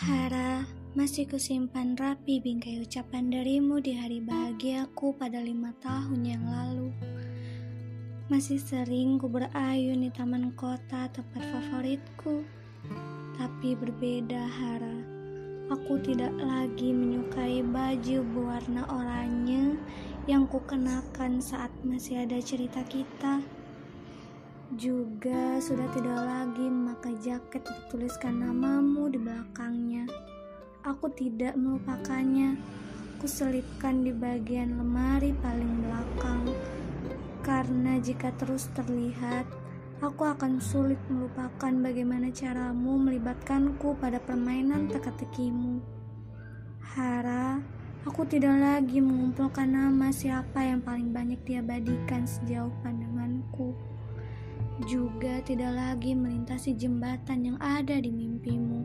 Hara, masih kusimpan rapi bingkai ucapan darimu di hari bahagiaku pada lima tahun yang lalu. Masih sering ku berayun di taman kota tempat favoritku. Tapi berbeda Hara, aku tidak lagi menyukai baju berwarna oranye yang ku kenakan saat masih ada cerita kita. Juga sudah tidak lagi memakai jaket bertuliskan namamu di belakangnya. Aku tidak melupakannya. Kuselipkan di bagian lemari paling belakang. Karena jika terus terlihat, aku akan sulit melupakan bagaimana caramu melibatkanku pada permainan teka-tekimu. Hara, aku tidak lagi mengumpulkan nama siapa yang paling banyak diabadikan sejauh pandanganku juga tidak lagi melintasi jembatan yang ada di mimpimu.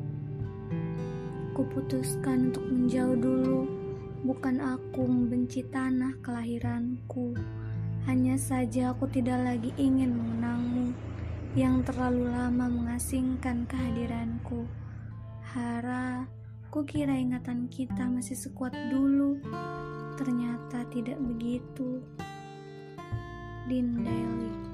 Kuputuskan untuk menjauh dulu, bukan aku membenci tanah kelahiranku. Hanya saja aku tidak lagi ingin mengenangmu yang terlalu lama mengasingkan kehadiranku. Hara, kukira ingatan kita masih sekuat dulu. Ternyata tidak begitu. Dindaili